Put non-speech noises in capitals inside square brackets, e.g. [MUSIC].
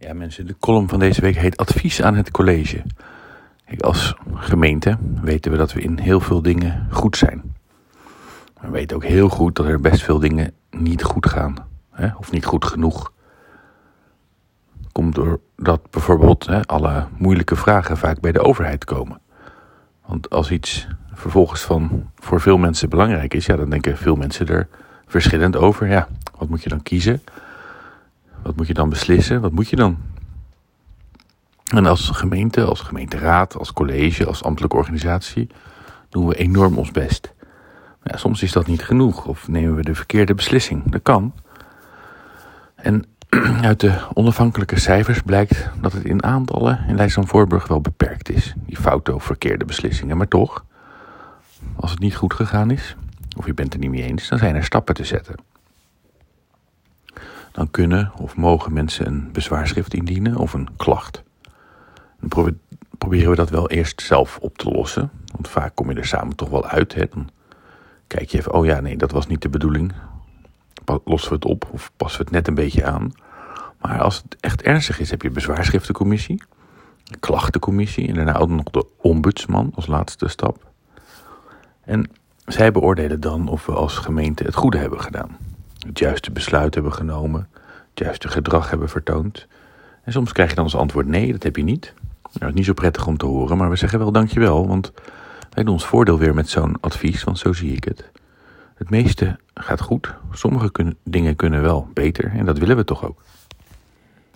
Ja, mensen, de column van deze week heet Advies aan het college. Kijk, als gemeente weten we dat we in heel veel dingen goed zijn. We weten ook heel goed dat er best veel dingen niet goed gaan. Hè? Of niet goed genoeg. Komt doordat bijvoorbeeld hè, alle moeilijke vragen vaak bij de overheid komen. Want als iets vervolgens van voor veel mensen belangrijk is, ja, dan denken veel mensen er verschillend over. Ja, wat moet je dan kiezen? Wat moet je dan beslissen? Wat moet je dan? En als gemeente, als gemeenteraad, als college, als ambtelijke organisatie doen we enorm ons best. Maar soms is dat niet genoeg of nemen we de verkeerde beslissing. Dat kan. En [CLEARS THROAT] uit de onafhankelijke cijfers blijkt dat het in aantallen in Leidschendam Voorburg wel beperkt is. Die foute of verkeerde beslissingen. Maar toch, als het niet goed gegaan is, of je bent er niet mee eens, dan zijn er stappen te zetten dan kunnen of mogen mensen een bezwaarschrift indienen of een klacht. Dan proberen we dat wel eerst zelf op te lossen. Want vaak kom je er samen toch wel uit. Hè? Dan kijk je even, oh ja, nee, dat was niet de bedoeling. Lossen we het op of passen we het net een beetje aan. Maar als het echt ernstig is, heb je bezwaarschriftencommissie, klachtencommissie en daarna ook nog de ombudsman als laatste stap. En zij beoordelen dan of we als gemeente het goede hebben gedaan het juiste besluit hebben genomen, het juiste gedrag hebben vertoond. En soms krijg je dan als antwoord nee, dat heb je niet. Nou, het is niet zo prettig om te horen, maar we zeggen wel dankjewel, want wij doen ons voordeel weer met zo'n advies, want zo zie ik het. Het meeste gaat goed, sommige dingen kunnen wel beter en dat willen we toch ook.